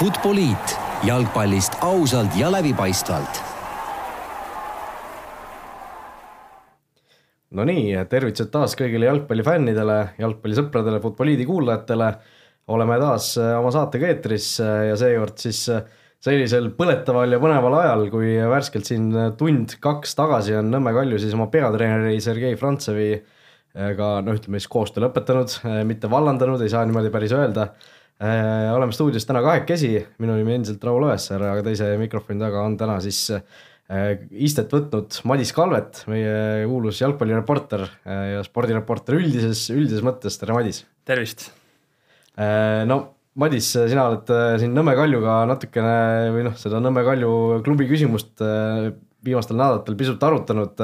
Futboliit jalgpallist ausalt ja läbipaistvalt. Nonii, tervitused taas kõigile jalgpallifännidele, jalgpallisõpradele, Futboliidi kuulajatele. oleme taas äh, oma saatega eetris äh, ja seekord siis äh, sellisel põletaval ja põneval ajal, kui värskelt siin tund-kaks tagasi on Nõmme Kalju siis oma peatreeneri Sergei Frantsevi ka noh, ütleme siis koostöö lõpetanud, mitte vallandanud, ei saa niimoodi päris öelda oleme stuudios täna kahekesi, minu nimi endiselt Raul Õessar, aga teise mikrofoni taga on täna siis äh, istet võtnud Madis Kalvet, meie kuulus jalgpallireporter äh, ja spordireporter üldises, üldises mõttes, tere Madis! tervist! no Madis, sina oled siin Nõmme Kaljuga natukene või noh, seda Nõmme Kalju klubi küsimust viimastel nädalatel pisut arutanud,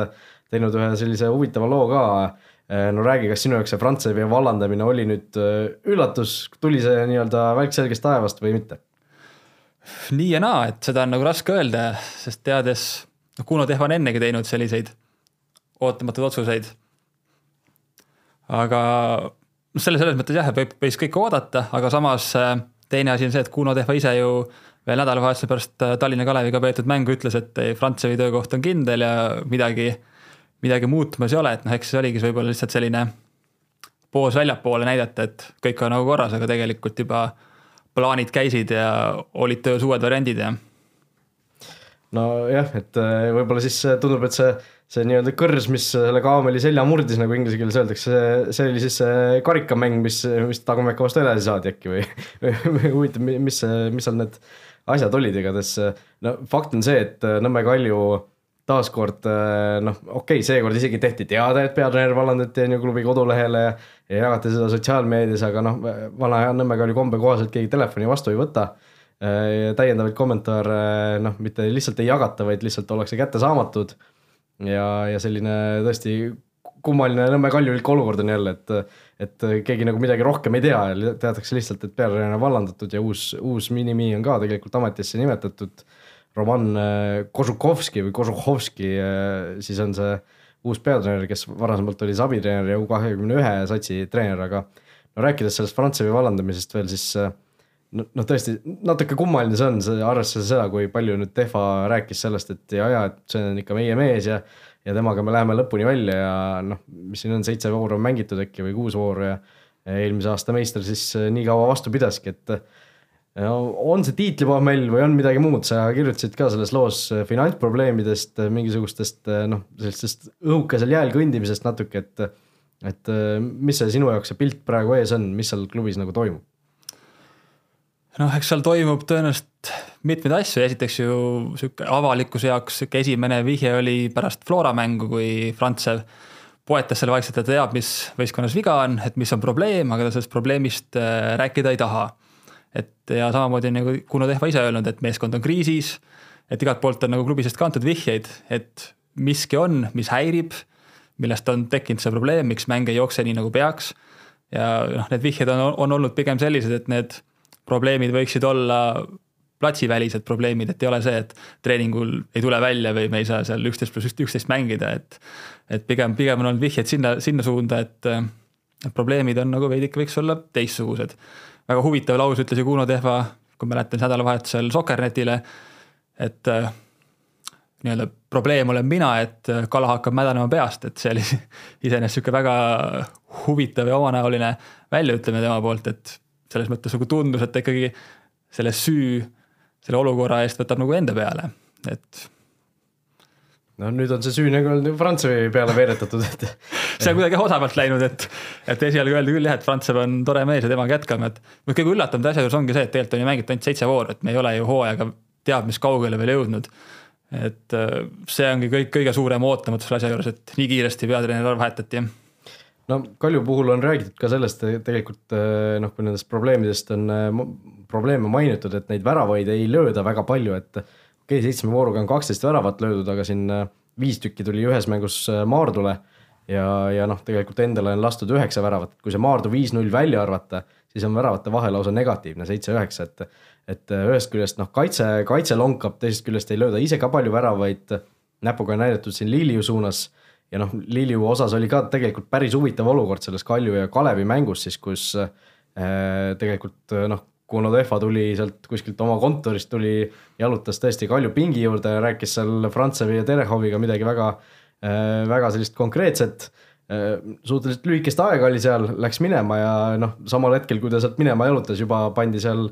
teinud ühe sellise huvitava loo ka Äh, no räägi, kas sinu jaoks see Frantsevi vallandamine oli nüüd äh, üllatus, tuli see nii-öelda välk selgest taevast või mitte? nii ja naa, et seda on nagu raske öelda, sest teades, noh Kuno Tehv on ennegi teinud selliseid ootamatuid otsuseid. aga noh, selle, selles mõttes jah, võib, võis kõike oodata, aga samas äh, teine asi on see, et Kuno Tehva ise ju veel nädalavahetuse pärast Tallinna Kaleviga peetud mängu ütles, et Frantsevi töökoht on kindel ja midagi midagi muutumas ei ole, et noh, eks see oligi võib-olla lihtsalt selline poos väljapoole näidata, et kõik on nagu korras, aga tegelikult juba plaanid käisid ja olid töös uued variandid ja. nojah, et äh, võib-olla siis tundub, et see, see nii-öelda kõrs, mis selle kaameli selja murdis, nagu inglise keeles öeldakse, see, oli siis see karikammäng, mis, mis Tagumäe vastu edasi saadi äkki või huvitav, mis, mis seal need asjad olid, igatahes no fakt on see, et Nõmme Kalju taaskord äh, noh, okei okay,, seekord isegi tehti teade, et peatreener vallandati on ju klubi kodulehele ja, ja jagati seda sotsiaalmeedias, aga noh, vana hea Nõmme Kalju kombe kohaselt keegi telefoni vastu ei võta. Äh, täiendavaid kommentaare noh, mitte lihtsalt ei jagata, vaid lihtsalt ollakse kättesaamatud. ja, ja selline tõesti kummaline Nõmme Kaljulik olukord on jälle, et, et keegi nagu midagi rohkem ei tea teatakse lihtsalt, et peatreener vallandatud ja uus, uus minimi on ka tegelikult ametisse nimetatud Roman äh, Kožukovski või Kožuhovski, äh, siis on see uus peatreener, kes varasemalt oli siis abitreener ja U kahekümne ühe satsi treener, aga no rääkides sellest Frantsevi vallandamisest veel, siis noh, tõesti natuke kummaline see on, see arvestades seda, kui palju nüüd Tehva rääkis sellest, et ja, ja et see on ikka meie mees ja ja temaga me läheme lõpuni välja ja noh, mis siin on, seitse vooru on mängitud äkki või kuus vooru ja eelmise aasta meister siis nii kaua vastu pidaski, et on see tiitlipommell või on midagi muud, sa kirjutasid ka selles loos äh, finantsprobleemidest, äh, mingisugustest äh, noh, sellisest õhukesel jääl kõndimisest natuke, et et mis see sinu jaoks see pilt praegu ees on, mis seal klubis nagu toimub? noh, eks seal toimub tõenäoliselt mitmeid asju, esiteks ju sihuke avalikkuse jaoks sihuke esimene vihje oli pärast Flora mängu, kui Frantsev poetas selle vaikselt, et teab, mis võistkonnas viga on, et mis on probleem, aga ta sellest probleemist rääkida ei taha et ja samamoodi nagu Kuno Tehva ise öelnud, et meeskond on kriisis, et igalt poolt on nagu klubi seest kantud vihjeid, et miski on, mis häirib, millest on tekkinud see probleem, miks mäng ei jookse nii nagu peaks. ja noh, need vihjed on, on olnud pigem sellised, et need probleemid võiksid olla platsivälised probleemid, et ei ole see, et treeningul ei tule välja või me ei saa seal üksteist pluss üksteist mängida, et. et pigem, pigem on olnud vihjed sinna, sinna suunda, et, et probleemid on nagu veidike võiks olla teistsugused väga huvitav lause ütles ju Kuno Tehva, kui mäletan nädalavahetusel Sokkernetile, et äh, nii-öelda probleem olen mina, et äh, kala hakkab mädanema peast, et see oli iseenesest sihuke väga huvitav ja omanäoline väljaütlemine tema poolt, et selles mõttes nagu tundus, et ta ikkagi selle süü selle olukorra eest võtab nagu enda peale, et no nüüd on see süü nagu Prantsusmaa peale veeretatud, et. see on kuidagi osavalt läinud, et, et esialgu öeldi küll jah, et Prantsusmaa on tore mees ja temaga jätkame, et. kõige üllatavam asja juures ongi see, et tegelikult on ju mängitud ainult seitse vooru, et me ei ole ju hooajaga teab mis kaugele veel jõudnud. et äh, see ongi kõik kõige suurem ootamatus selle asja juures, et nii kiiresti peatreener vahetati no Kalju puhul on räägitud ka sellest tegelikult äh, noh, kui nendest probleemidest on äh, probleeme mainitud, et neid väravaid ei lööda väga palju, et okei okay,, seitsme vooruga on kaksteist väravat löödud, aga siin äh, viis tükki tuli ühes mängus äh, Maardule. Ja, ja noh, tegelikult endale on lastud üheksa väravat, kui see Maardu viis-null välja arvata, siis on väravate vahe lausa negatiivne, seitse-üheksa, et et äh, ühest küljest noh, kaitse, kaitse lonkab, teisest küljest ei lööda ise ka palju väravaid, näpuga näidatud siin Liliu suunas. Ja noh, Liliu osas oli ka tegelikult päris huvitav olukord selles Kalju ja Kalevi mängus siis, kus äh, tegelikult noh, Kuno Tehva tuli sealt kuskilt oma kontorist tuli, jalutas tõesti Kalju pingi juurde ja rääkis seal Frantsevi ja Terehoviga midagi väga, väga sellist konkreetset suhteliselt lühikest aega oli seal, läks minema ja noh, samal hetkel, kui ta sealt minema jalutas, juba pandi seal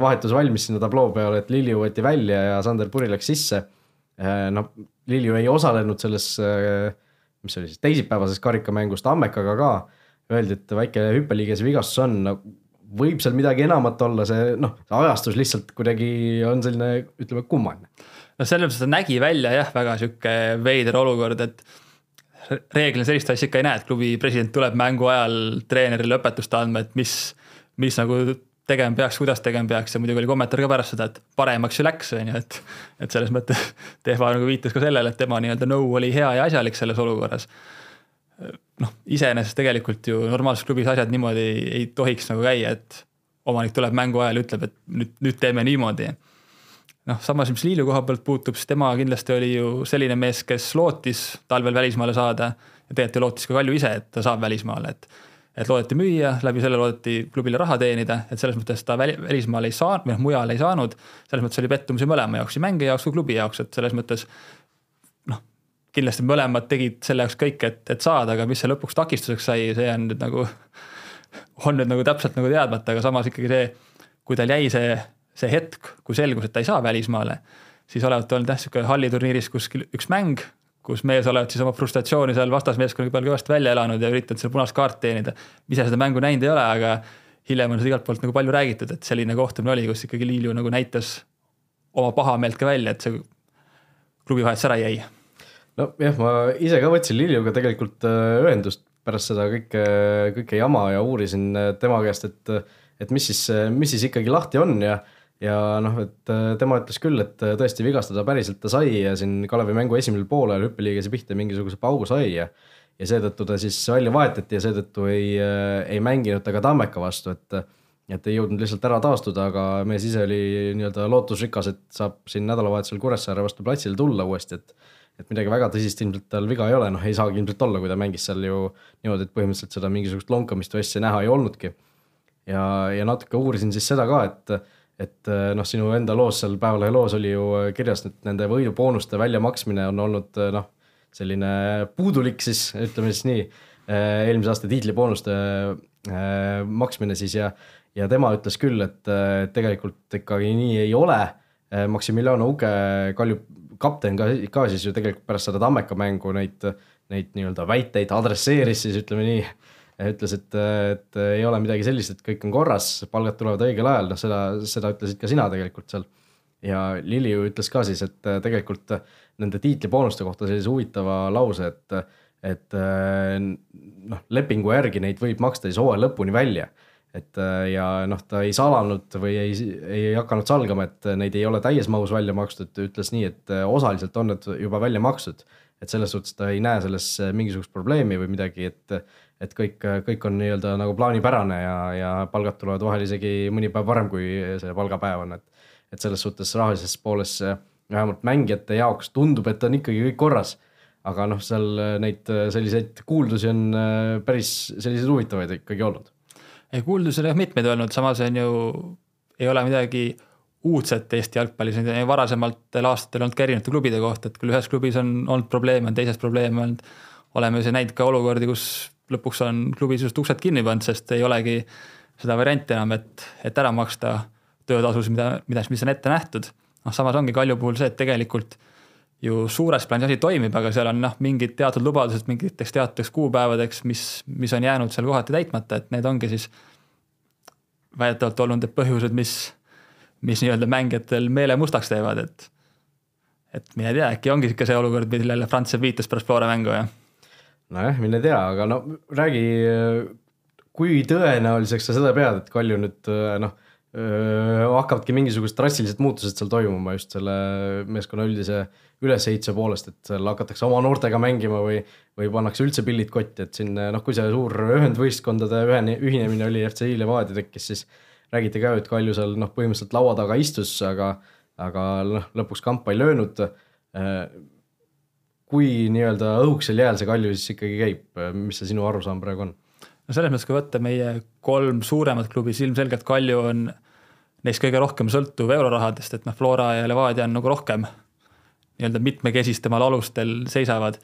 vahetus valmis sinna tabloo peale, et Lilju võeti välja ja Sander Puri läks sisse. noh, Lilju ei osalenud selles, mis see oli siis, teisipäevases karikamängus Tammekaga ka. Öeldi, et väike hüppeliigese vigastus on, no võib seal midagi enamat olla, see noh, see ajastus lihtsalt kuidagi on selline, ütleme, kummaline. no selles mõttes ta nägi välja jah, väga sihuke veider olukord, et reeglina sellist asja ikka ei näe, et klubi president tuleb mängu ajal treenerile õpetust andma, et mis, mis nagu tegema peaks, kuidas tegema peaks ja muidugi oli kommentaar ka pärast seda, et paremaks ju läks, on ju, et. et selles mõttes Tehva nagu viitas ka sellele, et tema nii-öelda nõu oli hea ja asjalik selles olukorras. Noh, iseenesest tegelikult ju normaalses klubis asjad niimoodi ei, ei tohiks nagu käia, et omanik tuleb mängu ajal ja ütleb, et nüüd, nüüd teeme niimoodi noh, samas, mis Liilu koha pealt puutub, siis tema kindlasti oli ju selline mees, kes lootis talvel välismaale saada ja tegelikult ju lootis ka Kalju ise, et ta saab välismaale, et et loodeti müüa, läbi selle loodeti klubile raha teenida, et selles mõttes ta väli, välismaal ei saanud või noh, mujal ei saanud. selles mõttes oli pettumusi mõlema jaoks, nii mängija jaoks kui klubi jaoks, et selles mõttes kindlasti mõlemad tegid selle jaoks kõik, et, et saada, aga mis see lõpuks takistuseks sai, see on nüüd nagu, on nüüd nagu täpselt nagu teadmata, aga samas ikkagi see, kui tal jäi see see hetk, kui selgus, et ta ei saa välismaale, siis olevat olnud jah, sihuke halliturniiris kuskil üks mäng, kus mees olevat siis oma frustratsiooni seal vastasmeeskonnaga peal kõvasti välja elanud ja üritanud seal punast kaarti teenida. ise seda mängu näinud ei ole, aga hiljem on seda igalt poolt nagu palju räägitud, et selline kohtumine oli, kus ikkagi Liilju nagu näitas oma pahameelt ka välja, et see klubi vahetus ära jäi. Nojah, ma ise ka võtsin Liljuga tegelikult äh, ühendust pärast seda kõike, kõike jama ja uurisin äh, tema käest, et, et mis siis, mis siis ikkagi lahti on ja ja noh, et äh, tema ütles küll, et äh, tõesti vigastada päriselt ta sai ja siin Kalevi mängu esimesel poolel hüppeliigese pihta mingisuguse paugu sai ja ja seetõttu ta siis välja vahetati ja seetõttu ei, äh, ei mänginud ta ka Tammeka vastu, et et ei jõudnud lihtsalt ära taastuda, aga mees ise oli nii-öelda lootusrikas, et saab siin nädalavahetusel Kuressaare vastu platsile tulla uuesti, et et midagi väga tõsist ilmselt tal viga ei ole, noh ei saagi ilmselt olla, kui ta mängis seal ju niimoodi, et põhimõtteliselt seda mingisugust lonkamist või asja näha ei olnudki. ja, ja natuke uurisin siis seda ka, et et äh, noh, sinu enda loos seal Päevalehe loos oli ju äh, kirjas, et nende võiduboonuste väljamaksmine on olnud äh, noh, selline puudulik siis, ütleme siis nii, eelmise aasta tiitliboonuste maksmine siis ja, ja tema ütles küll, et tegelikult ikkagi nii ei ole. Maximiliano Uge, Kalju kapten ka, ka siis ju tegelikult pärast seda Tammeka mängu neid, neid nii-öelda väiteid adresseeris siis ütleme nii ütles, et, et ei ole midagi sellist, et kõik on korras, palgad tulevad õigel ajal, noh seda, seda ütlesid ka sina tegelikult seal. ja Lili ju ütles ka siis, et tegelikult nende tiitliboonuste kohta sellise huvitava lause, et, et noh, lepingu järgi neid võib maksta siis hooaja lõpuni välja et ja noh, ta ei salanud või ei, ei hakanud salgama, et neid ei ole täies mahus välja makstud, ütles nii, et osaliselt on need juba välja makstud. et selles suhtes ta ei näe selles mingisugust probleemi või midagi, et, et kõik, kõik on nii-öelda nagu plaanipärane ja, ja palgad tulevad vahel isegi mõni päev varem, kui see palgapäev on, et. et selles suhtes rahalises pooles vähemalt mängijate jaoks tundub, et on ikkagi kõik korras. aga noh, seal neid selliseid kuuldusi on äh, päris selliseid huvitavaid ikkagi olnud. Ei, kuuldusi on mitmeid olnud, samas on ju, ei ole midagi uudset Eesti jalgpallis, neid on varasemalt aastatel olnud ka erinevate klubide kohta, et küll ühes klubis on olnud probleeme, on teises probleeme olnud. oleme ju näinud ka olukordi, kus lõpuks on klubi sisuliselt uksed kinni pannud, sest ei olegi seda varianti enam, et, et ära maksta töötasusid, mida, mida, mis on ette nähtud. noh, samas ongi Kalju puhul see, et tegelikult ju suures plaanis asi toimib, aga seal on noh, mingid teatud lubadused mingiteks teatuteks kuupäevadeks, mis, mis on jäänud seal kohati täitmata, et need ongi siis väidetavalt olnud need põhjused, mis, mis nii-öelda mängijatel meele mustaks teevad, et et mine tea, äkki ongi sihuke see olukord, millele Franz viitas pärast Flora mängu ja nojah, mine tea, aga no räägi, kui tõenäoliseks sa seda pead, et Kalju nüüd noh, hakkavadki mingisugused drastilised muutused seal toimuma just selle meeskonna üldise ülesehituse poolest, et seal hakatakse oma noortega mängima või, või pannakse üldse pillid kotti, et siin noh, kui see suur ühendvõistkondade ühene, ühinemine oli FCI Levadia tekkis, siis räägiti ka, et Kalju seal noh, põhimõtteliselt laua taga istus, aga, aga noh, lõpuks kampa ei löönud kui nii-öelda õhukesel jääl see Kalju siis ikkagi käib, mis see sinu arusaam praegu on? No selles mõttes, kui võtta meie kolm suuremat klubi, siis ilmselgelt Kalju on neist kõige rohkem sõltuv eurorahadest, et noh, Flora ja Levadia on nagu rohkem nii-öelda mitmekesistemal alustel seisavad.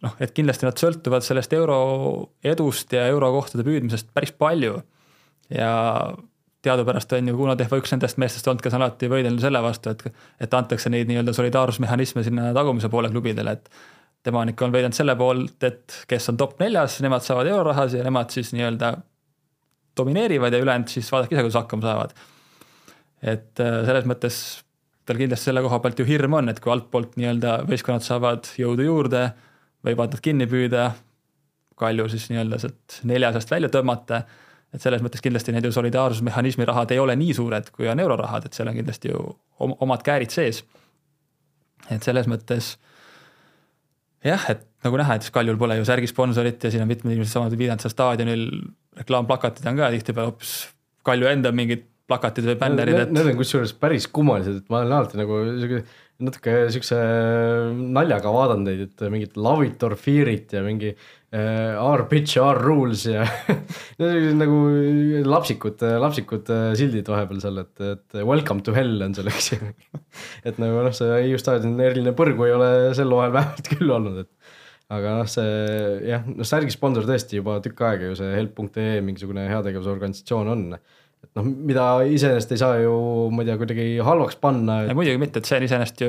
noh, et kindlasti nad sõltuvad sellest euro edust ja eurokohtade püüdmisest päris palju. ja teadupärast on ju Kuno Tehva üks nendest meestest olnud, kes on alati võidelnud selle vastu, et, et antakse neid nii-öelda solidaarsusmehhanisme sinna tagumise poole klubidele, et tema on ikka olnud veidanud selle poolt, et kes on top neljas, nemad saavad eurorahasid ja nemad siis nii-öelda domineerivad ja ülejäänud siis vaadake ise, kuidas hakkama saavad. et äh, selles mõttes tal kindlasti selle koha pealt ju hirm on, et kui altpoolt nii-öelda võistkonnad saavad jõudu juurde, võivad nad kinni püüda, Kalju siis nii-öelda sealt neljasest välja tõmmata, et selles mõttes kindlasti need ju solidaarsusmehhanismi rahad ei ole nii suured, kui on eurorahad, et seal on kindlasti ju omad käärid sees. et selles mõttes jah, et nagu näha, et Kaljul pole ju särgisponsorit ja siin on mitmed inimesed samamoodi seal staadionil, reklaamplakatid on ka tihtipeale hoopis Kalju enda mingid plakatid või bännerid, et. Need on kusjuures päris kummalised, et ma olen alati nagu sihuke natuke siukse naljaga vaadanud neid, et mingit love it or fear it ja mingi uh, our pitch, our rules ja nagu lapsikud, lapsikud sildid vahepeal seal, et, et welcome to hell on seal, eks ju. et nagu noh, see Hiiu staadioni eriline põrgu ei ole sel hooajal vähemalt küll olnud, et aga noh, see jah, noh särgisponsor tõesti juba tükk aega ju see help.ee mingisugune heategevusorganisatsioon on et noh, mida iseenesest ei saa ju, ma ei tea, kuidagi halvaks panna et.... muidugi mitte, et see on iseenesest ju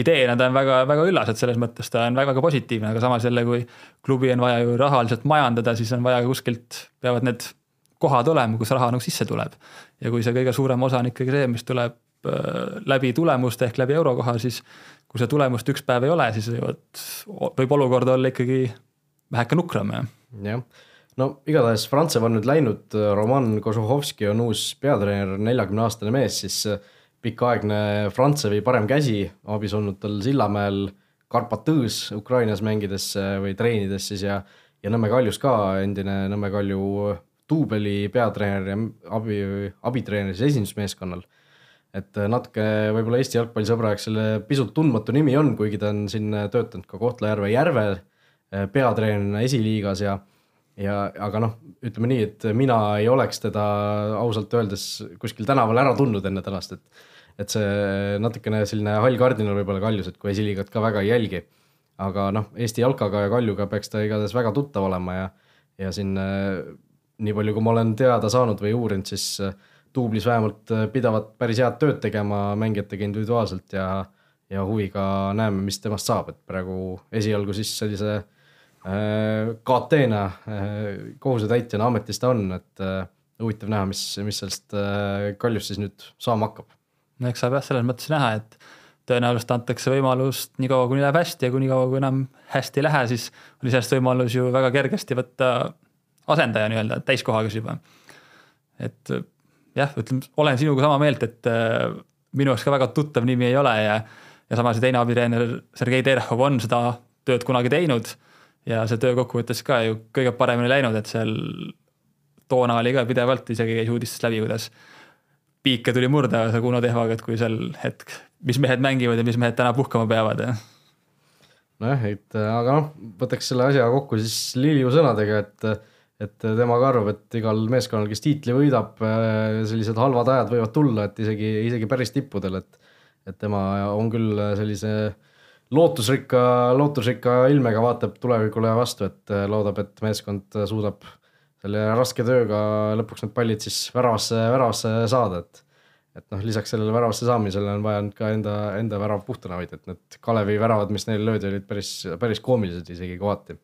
ideena ta on väga, väga üllas, et selles mõttes ta on väga-väga positiivne, aga samas jälle, kui klubi on vaja ju rahaliselt majandada, siis on vaja kuskilt, peavad need kohad olema, kus raha nagu sisse tuleb. ja kui see kõige suurem osa on ikkagi see, mis tuleb äh, läbi tulemuste ehk läbi eurokoha, siis kui seda tulemust üks päev ei ole, siis võivad, võib olukord olla ikkagi väheke nukram, jah. jah no igatahes Frantsev on nüüd läinud, Roman Kožuhovski on uus peatreener, neljakümne aastane mees, siis äh, pikaaegne Frantsevi parem käsi, abis olnud tal Sillamäel Karpatõõs Ukrainas mängides äh, või treenides siis ja, ja Nõmme Kaljus ka endine Nõmme Kalju duubeli peatreener ja abi, abitreener siis esindusmeeskonnal. et äh, natuke võib-olla Eesti jalgpallisõbra jaoks selle pisut tundmatu nimi on, kuigi ta on siin töötanud ka Kohtla-Järve Järve peatreenerina esiliigas ja ja, aga noh, ütleme nii, et mina ei oleks teda ausalt öeldes kuskil tänaval ära tundnud enne tänast, et et see natukene selline hall kardinal võib-olla Kaljus, et kui esiliigat ka väga ei jälgi. aga noh, Eesti jalkaga ja Kaljuga peaks ta igatahes väga tuttav olema ja, ja siin nii palju, kui ma olen teada saanud või uurinud, siis duublis vähemalt pidavat päris head tööd tegema mängijatega individuaalselt ja, ja huviga näeme, mis temast saab, et praegu esialgu siis sellise KT-na, äh, kohusetäitjana ametis ta on, et äh, huvitav näha, mis, mis sellest Kaljust siis nüüd saama hakkab. no eks saab jah, selles mõttes näha, et tõenäoliselt antakse võimalust nii kaua, kuni läheb hästi ja kuni kaua, kui enam hästi ei lähe, siis on iseenesest võimalus ju väga kergesti võtta asendaja nii-öelda täiskohaga siis juba. et jah, ütleme, olen sinuga sama meelt, et minu jaoks ka väga tuttav nimi ei ole ja, ja samas teine abitreener Sergei Terhov on seda tööd kunagi teinud ja see töö kokkuvõttes ka ju kõige paremini läinud, et seal toona oli ka pidevalt, isegi käis uudistest läbi, kuidas piike tuli murda Kuno Tehvaga, et kui seal hetk, mis mehed mängivad ja mis mehed täna puhkama peavad ja. nojah, et aga noh, võtaks selle asja kokku siis Liliu sõnadega, et et tema ka arvab, et igal meeskonnal, kes tiitli võidab, sellised halvad ajad võivad tulla, et isegi, isegi päris tippudel, et et tema on küll sellise äh, lootusrikka, lootusrikka ilmega vaatab tulevikule vastu, et äh, loodab, et meeskond suudab selle raske tööga lõpuks need pallid siis väravasse, väravasse saada, et et noh, lisaks sellele väravasse saamisele on vaja nüüd ka enda, enda värav puhtana hoida, et need Kalevi väravad, mis neil löödi, olid päris, päris koomilised isegi kohati.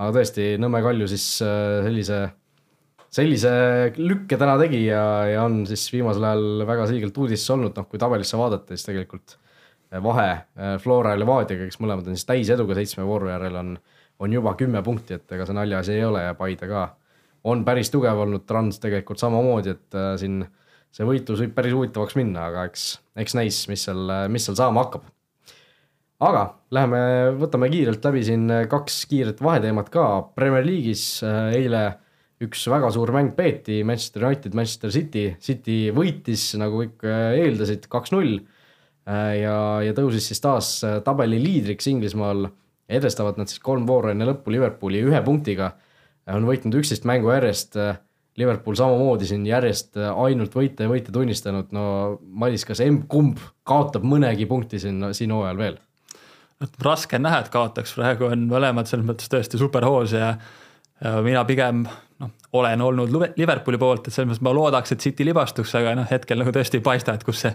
aga tõesti, Nõmme Kalju siis äh, sellise, sellise lükke täna tegi ja, ja on siis viimasel ajal väga selgelt uudistes olnud, noh kui tabelisse vaadata, siis tegelikult vahe äh, Flora ja Levadiaga, kes mõlemad on siis täiseduga seitsme vooru järel, on, on juba kümme punkti, et ega see naljaasi ei ole ja Paide ka. On päris tugev olnud, Trans tegelikult samamoodi, et äh, siin see võitlus võib päris huvitavaks minna, aga eks, eks näis, mis seal, mis seal saama hakkab. aga läheme, võtame kiirelt läbi siin kaks kiiret vaheteemat ka, Premier League'is äh, eile üks väga suur mäng peeti, Manchester United, Manchester City, City võitis, nagu kõik eeldasid, kaks-null ja, ja tõusis siis taas äh, tabeli liidriks Inglismaal. edestavad nad siis kolm vooru enne lõppu Liverpooli ühe punktiga. on võitnud üksteist mängu järjest. Liverpool samamoodi siin järjest ainult võite ja võite tunnistanud, no Madis, kas emb-kumb kaotab mõnegi punkti siin, siin hooajal veel? raske on näha, et kaotaks, praegu on mõlemad selles mõttes tõesti superhoos ja mina pigem noh, olen olnud Liverpooli poolt, et selles mõttes ma loodaks, et City libastuks, aga noh, hetkel nagu tõesti ei paista, et kus see,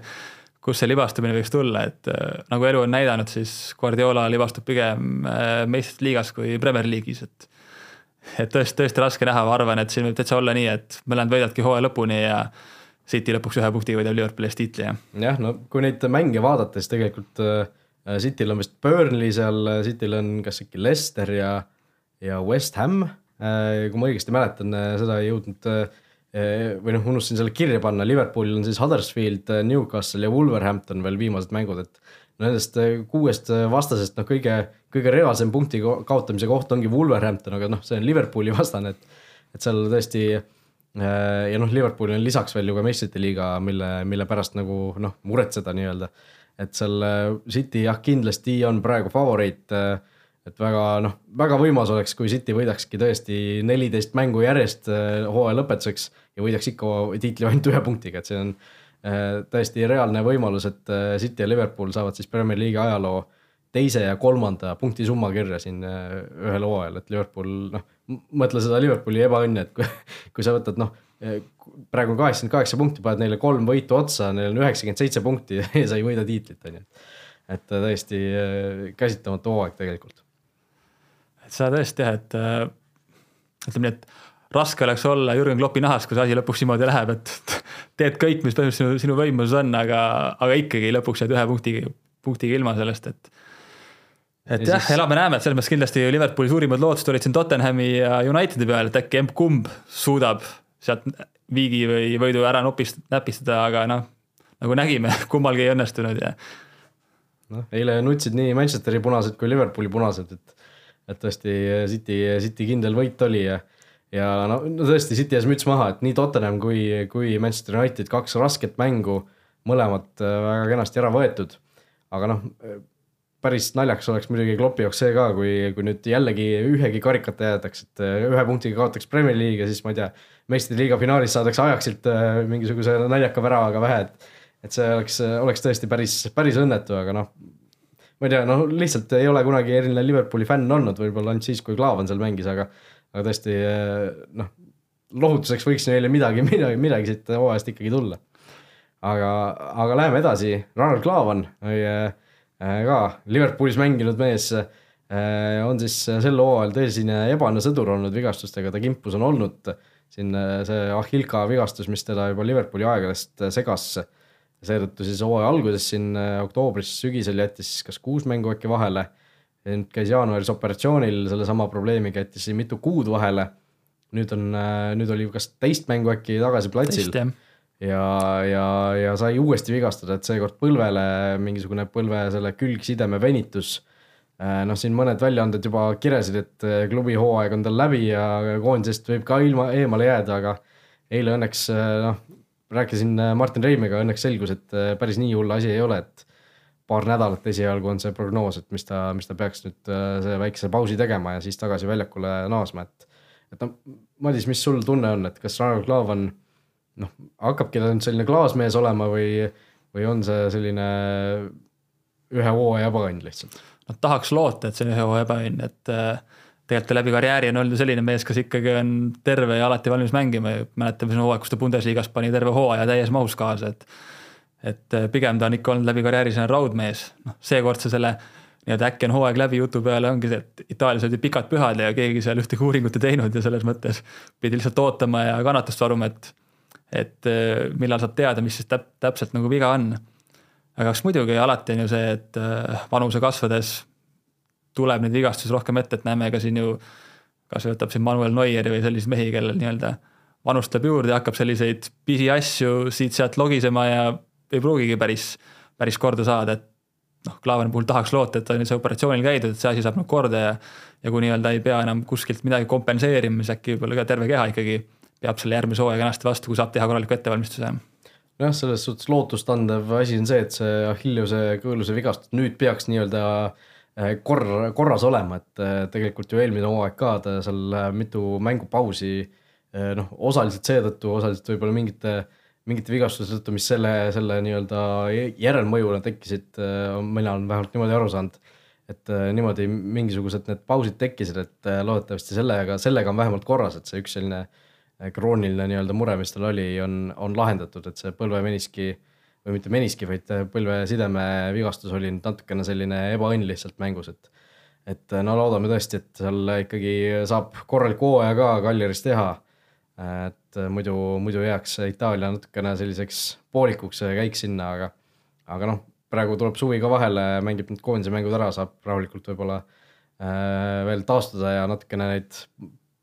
kus see libastumine võiks tulla, et äh, nagu elu on näidanud, siis Guardiola libastub pigem äh, meistrite liigas kui Premier League'is, et et tõesti, tõesti raske näha, ma arvan, et siin võib täitsa olla nii, et mõlemad võidavadki hooaja lõpuni ja City lõpuks ühe punktiga võidab Liverpooli eest tiitli ja. jah, no kui neid mänge vaadata, siis tegelikult äh, Cityl on vist Burnley seal, Cityl on kas äkki Leicester ja, ja West Ham kui ma õigesti mäletan, seda ei jõudnud või noh, unustasin selle kirja panna, Liverpoolil on siis Huddersfield, Newcastle ja Wolverhampton veel viimased mängud, et nendest kuuest vastasest noh, kõige, kõige reaalsem punkti kaotamise koht ongi Wolverhampton, aga noh, see on Liverpooli vastane, et et seal tõesti ja noh, Liverpoolil on lisaks veel ju ka meistrite liiga, mille, mille pärast nagu noh, muretseda nii-öelda. et seal City jah, kindlasti on praegu favoriit äh, et väga noh, väga võimas oleks, kui City võidakski tõesti neliteist mängu järjest äh, hooaja lõpetuseks ja võidaks ikka tiitli ainult ühe punktiga, et see on äh, täiesti reaalne võimalus, et äh, City ja Liverpool saavad siis Premier League'i ajaloo teise ja kolmanda punkti summa kirja siin ühel hooajal, et Liverpool noh, mõtle seda Liverpooli ebaõnne, et kui, kui sa võtad noh, praegu on kaheksakümmend kaheksa punkti, paned neile kolm võitu otsa, neil on üheksakümmend seitse punkti ja sa ei võida tiitlit, on ju. et täiesti käsitamatu hooaeg tegelikult et seda tõesti jah, et äh, ütleme nii, et raske oleks olla Jürgen Kloppi nahas, kui see asi lõpuks niimoodi läheb, et teed kõik, mis põhimõtteliselt sinu, sinu võimuses on, aga, aga ikkagi lõpuks jääd ühe punktiga, punktiga ilma sellest, et et ja jah siis..., elame-näeme, et selles mõttes kindlasti Liverpooli suurimad lootused olid siin Tottenhami ja Unitedi peal, et äkki emb-kumb suudab sealt viigi või võidu ära nopist-, näpistada, aga noh, nagu nägime, kummalgi ei õnnestunud ja. noh, eile nutsid nii Manchesteri punased kui Liverpooli punased, et et tõesti City, City kindel võit oli ja ja no, no tõesti City ees müts maha, et nii Tottenham kui, kui Manchester United, kaks rasket mängu, mõlemad äh, väga kenasti ära võetud. aga noh, päris naljakas oleks muidugi Kloppi jaoks see ka, kui, kui nüüd jällegi ühegi karikata jäetakse, et ühe punktiga kaotaks Premier League ja siis ma ei tea, meistrite liiga finaalis saadakse Ajaxilt äh, mingisuguse naljaka väravaga vähe, et et see oleks, oleks tõesti päris, päris õnnetu, aga noh, ma ei tea, noh, lihtsalt ei ole kunagi eriline Liverpooli fänn olnud, võib-olla ainult siis, kui Klaavan seal mängis, aga, aga tõesti noh, lohutuseks võiks neile midagi, midagi, midagi siit hooajast ikkagi tulla. aga, aga läheme edasi, Ronald Klaavan äh, ka Liverpoolis mänginud mees äh, on siis sel hooajal tõsine ebane sõdur olnud vigastustega, ta kimpus on olnud siin see Ahilka vigastus, mis teda juba Liverpooli aegadest segas seetõttu siis hooaja alguses siin äh, oktoobris, sügisel jättis kas kuus mängu äkki vahele. nüüd käis jaanuaris operatsioonil sellesama probleemiga, jättis siin mitu kuud vahele. nüüd on, äh, nüüd oli kas teist mängu äkki tagasi platsil. ja, ja, ja sai uuesti vigastada, et seekord põlvele mingisugune põlve selle külgsideme venitus äh, noh, siin mõned väljaanded juba kirjasid, et klubi hooaeg on tal läbi ja koondisest võib ka ilma, eemale jääda, aga eile õnneks noh, rääkisin äh, Martin Reimiga, õnneks selgus, et äh, päris nii hull asi ei ole, et paar nädalat esialgu on see prognoos, et mis ta, mis ta peaks nüüd äh, see väikese pausi tegema ja siis tagasi väljakule naasma, et et noh, Madis, mis sul tunne on, et kas Ragnar Klavan noh, hakkabki ta nüüd selline klaasmees olema või, või on see selline ühe hooaja ebaõnn lihtsalt? noh, tahaks loota, et see on ühe hooaja ebaõnn, et äh, tegelikult läbi karjääri on olnud ju selline mees, kes ikkagi on terve ja alati valmis mängima mäletame siin hooaeg, kus ta Bundesliga-s pani terve hooaja täies mahus kaasa, et et eh, pigem ta on ikka olnud läbi karjääri selline raudmees, noh seekordse selle nii-öelda äkki on hooaeg läbi jutu peale ongi see, et Itaalias olid pikad pühad ja keegi seal ühtegi uuringut ei teinud ja selles mõttes pidi lihtsalt ootama ja kannatust varuma, et et eh, millal saad teada, mis siis täp-, täpselt nagu viga on. aga eks muidugi alati on ju see, et eh, vanuse kasvades tuleb neid vigastusi rohkem ette, et näeme ka siin ju, kas võtab siin Manuel Neueri või selliseid mehi, kellel nii-öelda vanust läheb juurde ja hakkab selliseid pisiasju siit-sealt logisema ja ei pruugigi päris, päris korda saada, et noh, Klaavani puhul tahaks loota, et on nüüd see operatsioonil käidud, et see asi saab nüüd korda ja ja kui nii-öelda ei pea enam kuskilt midagi kompenseerima, siis äkki võib-olla ka terve keha ikkagi peab selle järgmise hooaja kenasti vastu, kui saab teha korraliku ettevalmistuse. nojah, selles suhtes lootustandev asi on see, et see Achilleuse kõõluse vigastus nüüd peaks nii-öelda äh, korra, korras olema, et tegelikult ju eelmine hooaeg ka ta seal mitu mängupausi noh, osaliselt seetõttu, osaliselt võib-olla mingite, mingite vigastuste tõttu, mis selle, selle nii-öelda järelmõjuna tekkisid, mina olen vähemalt niimoodi aru saanud et äh, niimoodi mingisugused need pausid tekkisid, et äh, loodetavasti sellega, sellega on vähemalt korras, et see üks selline äh, krooniline nii-öelda mure, mis tal oli, on, on lahendatud, et see põlvemeniski või mitte meniski, vaid põlvesideme vigastus oli natukene selline ebaõnn lihtsalt mängus, et et no loodame tõesti, et seal ikkagi saab korraliku hooaja ka Kaljaris teha. et muidu, muidu jääks Itaalia natukene selliseks poolikuks käik sinna, aga, aga noh, praegu tuleb suvi ka vahele, mängib need koondise mängud ära, saab rahulikult võib-olla äh, veel taastuda ja natukene neid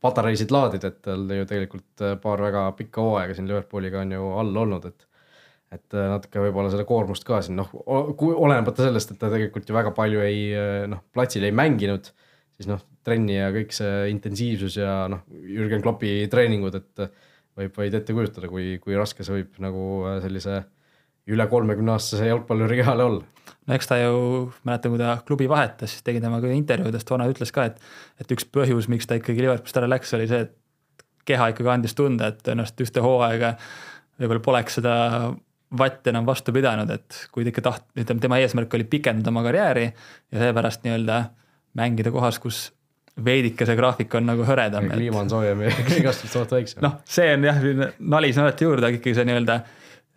patareisid laadida, et tal ju tegelikult äh, paar väga pikka hooaega siin Liverpooliga on ju all olnud, et et äh, natuke võib-olla seda koormust ka siin noh, olenemata sellest, et ta tegelikult ju väga palju ei äh, noh, platsil ei mänginud, siis noh, trenni ja kõik see intensiivsus ja noh, Jürgen Kloppi treeningud, et võib vaid ette kujutada, kui, kui raske see võib nagu sellise äh, üle kolmekümne aastase jalgpalluri kehale olla. no eks ta ju, mäletan, kui ta klubi vahetas, siis tegi temaga intervjuudest, vana ütles ka, et, et üks põhjus, miks ta ikkagi Liverpoolist ära läks, oli see, et keha ikkagi andis tunda, et ennast ühte hooaega võib-olla poleks seda vatt enam vastu pidanud, et kui ta ikka taht-, ütleme tema eesmärk oli pikendada oma karjääri ja seepärast nii-öelda mängida kohas, kus veidike see graafik on nagu hõredam. kliima on soojem ja vigastuste oht väiksem. noh, see on jah, nali sinna alati juurde, aga ikkagi see nii-öelda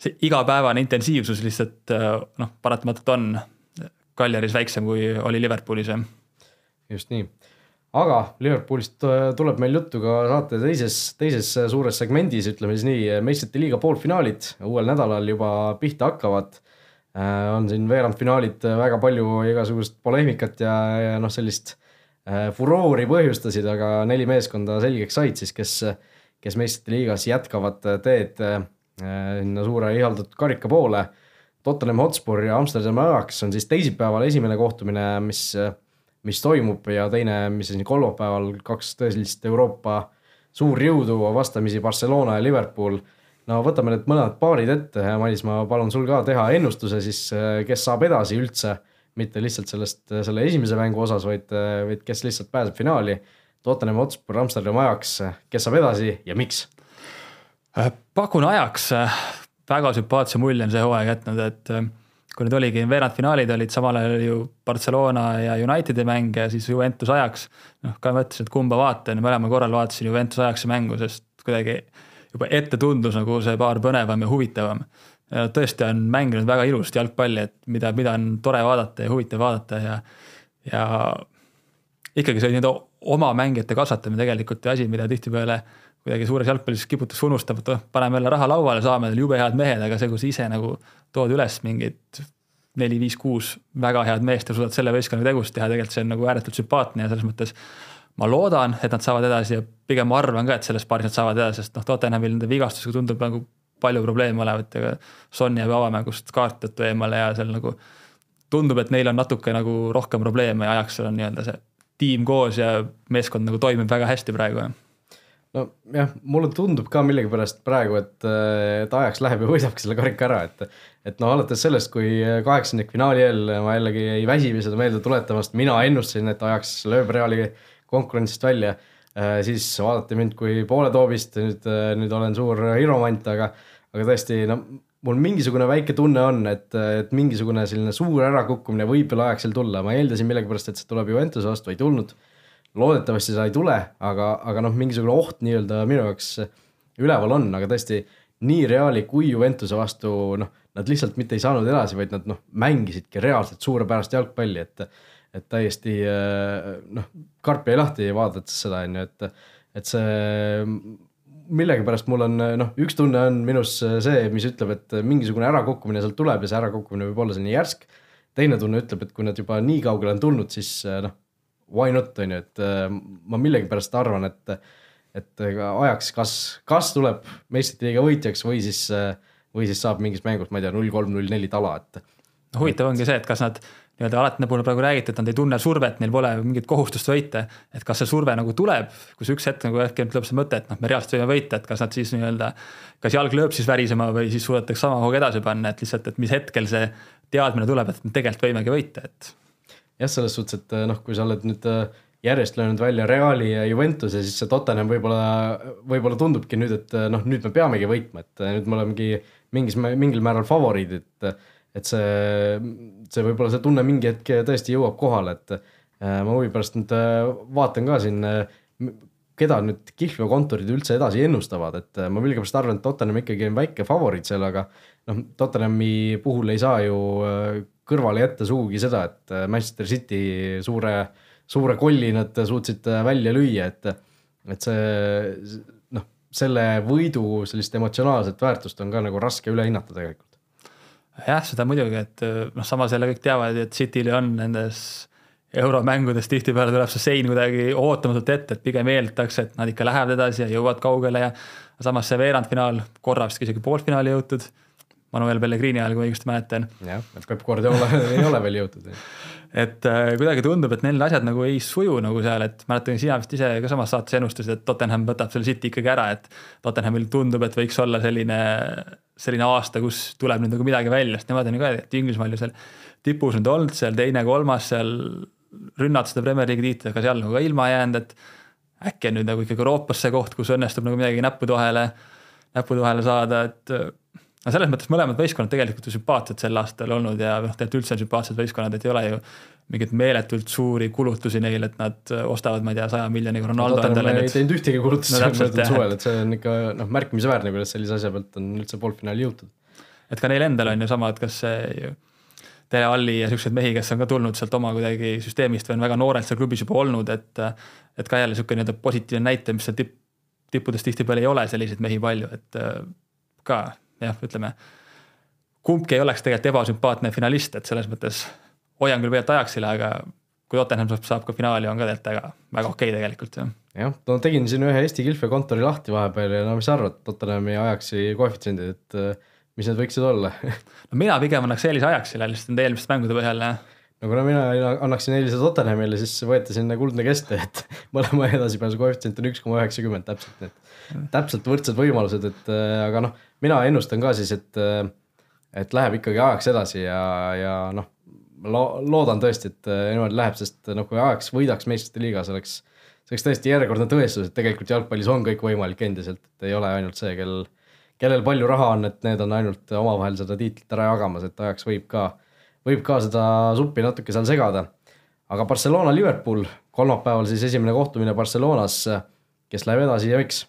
see igapäevane intensiivsus lihtsalt äh, noh, paratamatult on Kaljaris väiksem, kui oli Liverpoolis. just nii, aga Liverpoolist äh, tuleb meil juttu ka saate teises, teises suures segmendis, ütleme siis nii, meistrite liiga poolfinaalid uuel nädalal juba pihta hakkavad. Äh, on siin veerandfinaalid väga palju igasugust poleemikat ja, ja noh, sellist furoori põhjustasid, aga neli meeskonda selgeks said siis, kes, kes meistrite liigas jätkavad teed Äh, sinna suure ihaldatud karika poole. Tottenham Hotspur ja Amsterdami Ajax on siis teisipäeval esimene kohtumine, mis, mis toimub ja teine, mis on kolmapäeval, kaks tõelist Euroopa suurjõudu vastamisi Barcelona ja Liverpool. no võtame need mõlemad paarid ette ja Madis, ma palun sul ka teha ennustuse siis, kes saab edasi üldse, mitte lihtsalt sellest, selle esimese mängu osas, vaid, vaid kes lihtsalt pääseb finaali. Tottenham Hotspur, Amsterdami Ajax, kes saab edasi ja miks? Pakun ajaks väga sümpaatse mulje on see hooaeg jätnud, et kui nüüd oligi veerandfinaalid olid samal ajal ju Barcelona ja Unitedi mäng ja siis Juventus ajaks. noh, ka mõtlesin, et kumba vaatan, mõlemal korral vaatasin Juventus ajaksi mängu, sest kuidagi juba ette tundus nagu see paar põnevam ja huvitavam. tõesti on mänginud väga ilusasti jalgpalli, et mida, mida on tore vaadata ja huvitav vaadata ja, ja ikkagi see nii-öelda oma mängijate kasvatamine tegelikult ju asi, mida tihtipeale kuidagi suures jalgpallis kiputakse unustama, et oh, paneme jälle raha lauale, saame jube head mehed, aga see, kui sa ise nagu tood üles mingid neli, viis, kuus väga head meest ja suudad selle võistkonnaga tegust teha, tegelikult see on nagu ääretult sümpaatne ja selles mõttes ma loodan, et nad saavad edasi ja pigem ma arvan ka, et selles paaris nad saavad edasi, sest noh, Tottenhamil nende vigastusega tundub nagu palju probleeme olevat ja Son jääb avamängust kaart tõttu eemale ja seal nagu tundub, et neil on natuke nagu rohkem probleeme ja ajaks seal on nii-öelda see tiim koos ja meeskond nagu toimib väga hästi praegu nojah, mulle tundub ka millegipärast praegu, et, et Ajax läheb ja võidabki selle karika ära, et et noh, alates sellest, kui kaheksandikfinaali eel ma jällegi ei väsi seda meelde tuletamast, mina ennustasin, et Ajax lööb Reali konkurentsist välja, siis vaadati mind kui pooletoobist, nüüd, nüüd olen suur hiromant, aga aga tõesti, no mul mingisugune väike tunne on, et, et mingisugune selline suur ärakukkumine võib veel Ajaxil tulla, ma eeldasin millegipärast, et see tuleb Juventuse vastu, ei tulnud loodetavasti seda ei tule, aga, aga noh, mingisugune oht nii-öelda minu jaoks üleval on, aga tõesti nii Reali kui Juventuse vastu noh, nad lihtsalt mitte ei saanud edasi, vaid nad noh, mängisidki reaalselt suurepärast jalgpalli, et et täiesti noh, karp jäi lahti vaadates seda, on ju, et et see millegipärast mul on noh, üks tunne on minus see, mis ütleb, et mingisugune ärakukkumine sealt tuleb ja see ärakukkumine võib olla selline järsk. teine tunne ütleb, et kui nad juba nii kaugele on tulnud, siis noh, why not, on ju, et äh, ma millegipärast arvan, et, et ajaks, kas, kas tuleb meistrite liiga võitjaks või siis, äh, või siis saab mingis mängus, ma ei tea, null kolm, null neli tala, et. huvitav ongi see, et kas nad nii-öelda alati puhul praegu räägiti, et nad ei tunne survet, neil pole mingit kohustust võita. et kas see surve nagu tuleb, kus üks hetk nagu äkki tuleb see mõte, et noh, me reaalselt võime võita, et kas nad siis nii-öelda. kas jalg lööb siis värisema või siis suudetakse sama hooga edasi panna, et lihtsalt, et mis hetkel see teadmine tuleb, et me tegelikult võimegi võita, et jah, selles suhtes, et noh, kui sa oled nüüd äh, järjest löönud välja Reali ja Juventuse, siis see Tottenham võib-olla, võib-olla tundubki nüüd, et noh, nüüd me peamegi võitma, et nüüd me olemegi mingis, mingil määral favoriidid, et see, see võib-olla see tunne mingi hetk tõesti jõuab kohale, et ma huvi pärast nüüd vaatan ka siin, keda nüüd kihlveo kontorid üldse edasi ennustavad, et ma millegipärast arvan, et Tottenham ikkagi on väike favoriit seal, aga noh, Tottenhami puhul ei saa ju kõrvale jätta sugugi seda, et Manchester City suure äh, suure kolli nad suutsid välja lüüa, et, et see noh, selle võidu sellist emotsionaalset väärtust on ka nagu raske üle hinnata tegelikult. jah, seda muidugi, et noh, samas jälle kõik teavad, et Cityl on nendes euromängudes tihtipeale tuleb see sein kuidagi ootamatult ette, et pigem eeldatakse, et nad ikka lähevad edasi ja jõuavad kaugele ja samas see veerandfinaal, korra vist isegi poolfinaali jõutud Manuel Pellegrini ajal, kui ma õigesti mäletan. jah, et Peep Guardiola ei ole veel jõutud et äh, kuidagi tundub, et neil asjad nagu ei suju nagu seal, et mäletan, sina vist ise ka samas saates ennustasid, et Tottenham võtab selle City ikkagi ära, et Tottenhamil tundub, et võiks olla selline, selline aasta, kus tuleb nüüd nagu midagi välja, sest nemad on ju ka, et Inglismaal ju seal tipus nüüd olnud, seal teine, kolmas seal rünnata seda Premier League'i tiitlit, aga seal nagu ka ilma jäänud, et äkki on nüüd nagu ikkagi Euroopas see koht, kus õnnestub nagu midagi näppude vahele, näppude vahele saada, et no selles mõttes mõlemad võistkonnad tegelikult ju sümpaatsed sel aastal olnud ja noh, tegelikult üldse on sümpaatsed võistkonnad, et ei ole ju mingeid meeletult suuri kulutusi neil, et nad ostavad, ma ei tea, saja miljoniga Ronaldo no, endale. ei teinud ühtegi kulutust no, möödunud suvel, et see on ikka noh, märkimisväärne, kuidas sellise asja pealt on üldse poolfinaali jõutud. et ka neil endal on ju sama, et kas see Tele Alli ja siukseid mehi, kes on ka tulnud sealt oma kuidagi süsteemist või on väga noorelt seal klubis juba olnud, et et ka jälle sihuke nii-öelda positiivne näite, mis seal tipp, tippudes tihtipeale ei ole selliseid mehi palju, et ka jah, ütleme. kumbki ei oleks tegelikult ebasümpaatne finalist, et selles mõttes hoian küll pealt Ajaxile, aga kui Tottenham saab, saab ka finaali, on ka tegelikult väga, väga okei okay tegelikult jah. jah, no tegin siin ühe Eesti kilfekontori lahti vahepeal ja no mis sa arvad, Tottenhami ja Ajaxi koefitsiendid, et mis need võiksid olla? No mina pigem annaks eelise Ajaxile lihtsalt nende eelmiste mängude põhjal no kuna mina annaksin eelise Tottenhamile, siis võeti sinna kuldne keste, et mõlema edasipääsu koefitsient on üks koma üheksakümmend täpselt, need täpselt võrdsed võimalused, et äh, aga noh, mina ennustan ka siis, et, äh, et läheb ikkagi ajaks edasi ja, ja noh, lo-, loodan tõesti, et äh, niimoodi läheb, sest noh, kui ajaks võidaks meistrite liigas, oleks, see oleks tõesti järjekordne tõestus, et tegelikult jalgpallis on kõik võimalik endiselt, et ei ole ainult see, kel, kellel palju raha on, et need on ainult omavahel seda tiitlit ära jagamas, et ajaks võib ka võib ka seda suppi natuke seal segada. aga Barcelona-Liverpool, kolmapäeval siis esimene kohtumine Barcelonas, kes läheb edasi ja miks?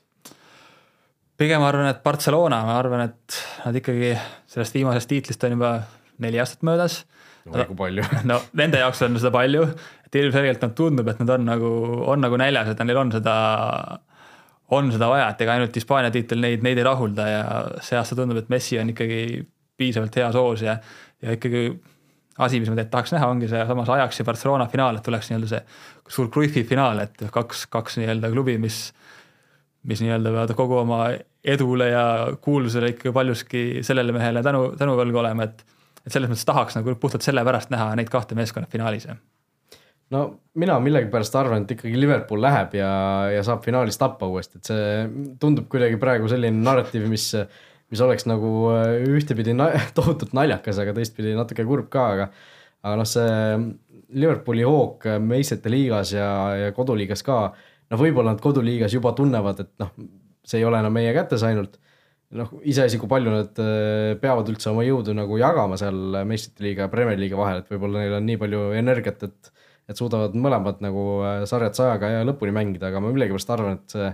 pigem arvan, et Barcelona, ma arvan, et nad ikkagi sellest viimasest tiitlist on juba neli aastat möödas. no kui palju no nende jaoks on seda palju, et ilmselgelt nad tundub, et nad on nagu, on nagu näljas, et neil on seda, on seda vaja, et ega ainult Hispaania tiitel neid, neid ei rahulda ja see aasta tundub, et Messi on ikkagi piisavalt heas hoos ja, ja ikkagi asi, mis ma tegelikult tahaks näha, ongi seesamas Ajax ja Barcelona finaal, et tuleks nii-öelda see suur Cruyffi finaal, et kaks, kaks nii-öelda klubi, mis, mis nii-öelda peavad kogu oma edule ja kuulsusele ikkagi paljuski sellele mehele tänu, tänuvõlgu olema, et et selles mõttes tahaks nagu puhtalt sellepärast näha neid kahte meeskonda finaalis. No mina millegipärast arvan, et ikkagi Liverpool läheb ja, ja saab finaalis tappa uuesti, et see tundub kuidagi praegu selline narratiiv, mis mis oleks nagu äh, ühtepidi na tohutult naljakas, aga teistpidi natuke kurb ka, aga aga noh, see Liverpooli hoog meistrite liigas ja, ja koduliigas ka, noh, võib-olla nad koduliigas juba tunnevad, et noh, see ei ole enam meie kätes ainult, noh, iseasi, kui palju nad äh, peavad üldse oma jõudu nagu jagama seal meistrite liiga ja Premier League'i vahel, et võib-olla neil on nii palju energiat, et et suudavad mõlemad nagu äh, sarjad sajaga ja lõpuni mängida, aga ma millegipärast arvan, et see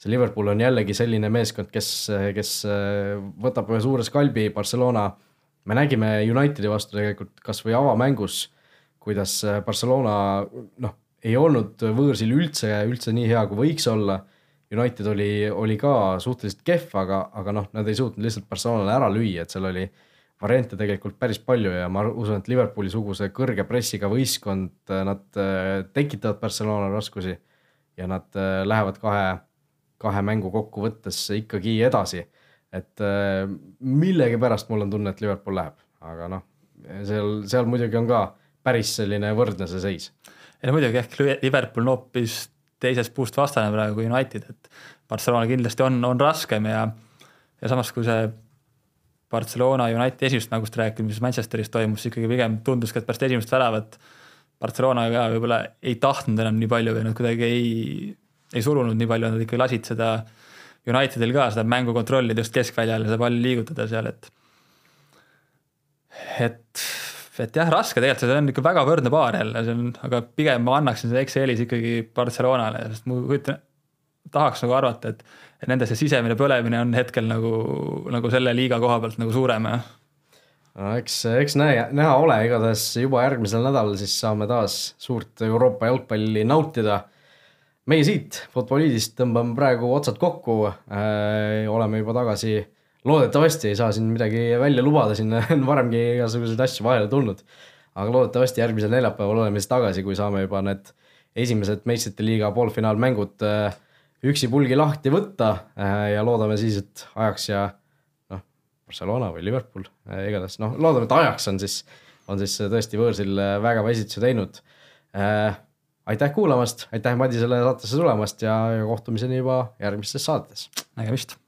see Liverpool on jällegi selline meeskond, kes, kes äh, võtab ühe suure skalbi Barcelona. me nägime Unitedi vastu tegelikult kasvõi avamängus, kuidas äh, Barcelona noh, ei olnud võõrsil üldse, üldse nii hea, kui võiks olla. United oli, oli ka suhteliselt kehv, aga, aga noh, nad ei suutnud lihtsalt Barcelonale ära lüüa, et seal oli variante tegelikult päris palju ja ma usun, et Liverpooli suguse kõrge pressiga võistkond, nad äh, tekitavad Barcelona raskusi ja nad lähevad kahe kahe mängu kokkuvõttes ikkagi edasi. et millegipärast mul on tunne, et Liverpool läheb, aga noh, seal, seal muidugi on ka päris selline võrdne see seis. ei no muidugi ehk Liverpool on hoopis teisest puust vastane praegu kui United, et Barcelona kindlasti on, on raskem ja, ja samas, kui see Barcelona Unitedi esimesest mängust rääkida, mis Manchesteris toimus, ikkagi pigem tunduski, et pärast esimest väravat Barcelona ka võib-olla ei tahtnud enam nii palju või nad kuidagi ei, ei surunud nii palju, nad ikka lasid seda Unitedil ka seda mängu kontrollida just keskväljal ja seda palli liigutada seal, et et, et jah, raske tegelikult, see on ikka väga võrdne paar jälle, see on, aga pigem ma annaksin selle Excelis ikkagi Barcelonale, sest ma kujutan, tahaks nagu arvata, et, et nende see sisemine põlemine on hetkel nagu, nagu selle liiga koha pealt nagu suurem ja no eks, eks näe, näha ole, igatahes juba järgmisel nädalal siis saame taas suurt Euroopa jalgpalli nautida. meie siit Futboliidist tõmbame praegu otsad kokku äh,, oleme juba tagasi loodetavasti ei saa siin midagi välja lubada, siin on varemgi igasuguseid asju vahele tulnud. aga loodetavasti järgmisel neljapäeval oleme siis tagasi, kui saame juba need esimesed meistrite liiga poolfinaalmängud äh, üksipulgi lahti võtta äh, ja loodame siis, et ajaks ja noh, Barcelona või Liverpool, äh, igatahes noh, loodame, et ajaks on siis, on siis tõesti võõrsil vägeva esituse teinud. aitäh kuulamast, aitäh Madisele saatesse tulemast ja, kohtumiseni juba järgmistes saadetes. nägemist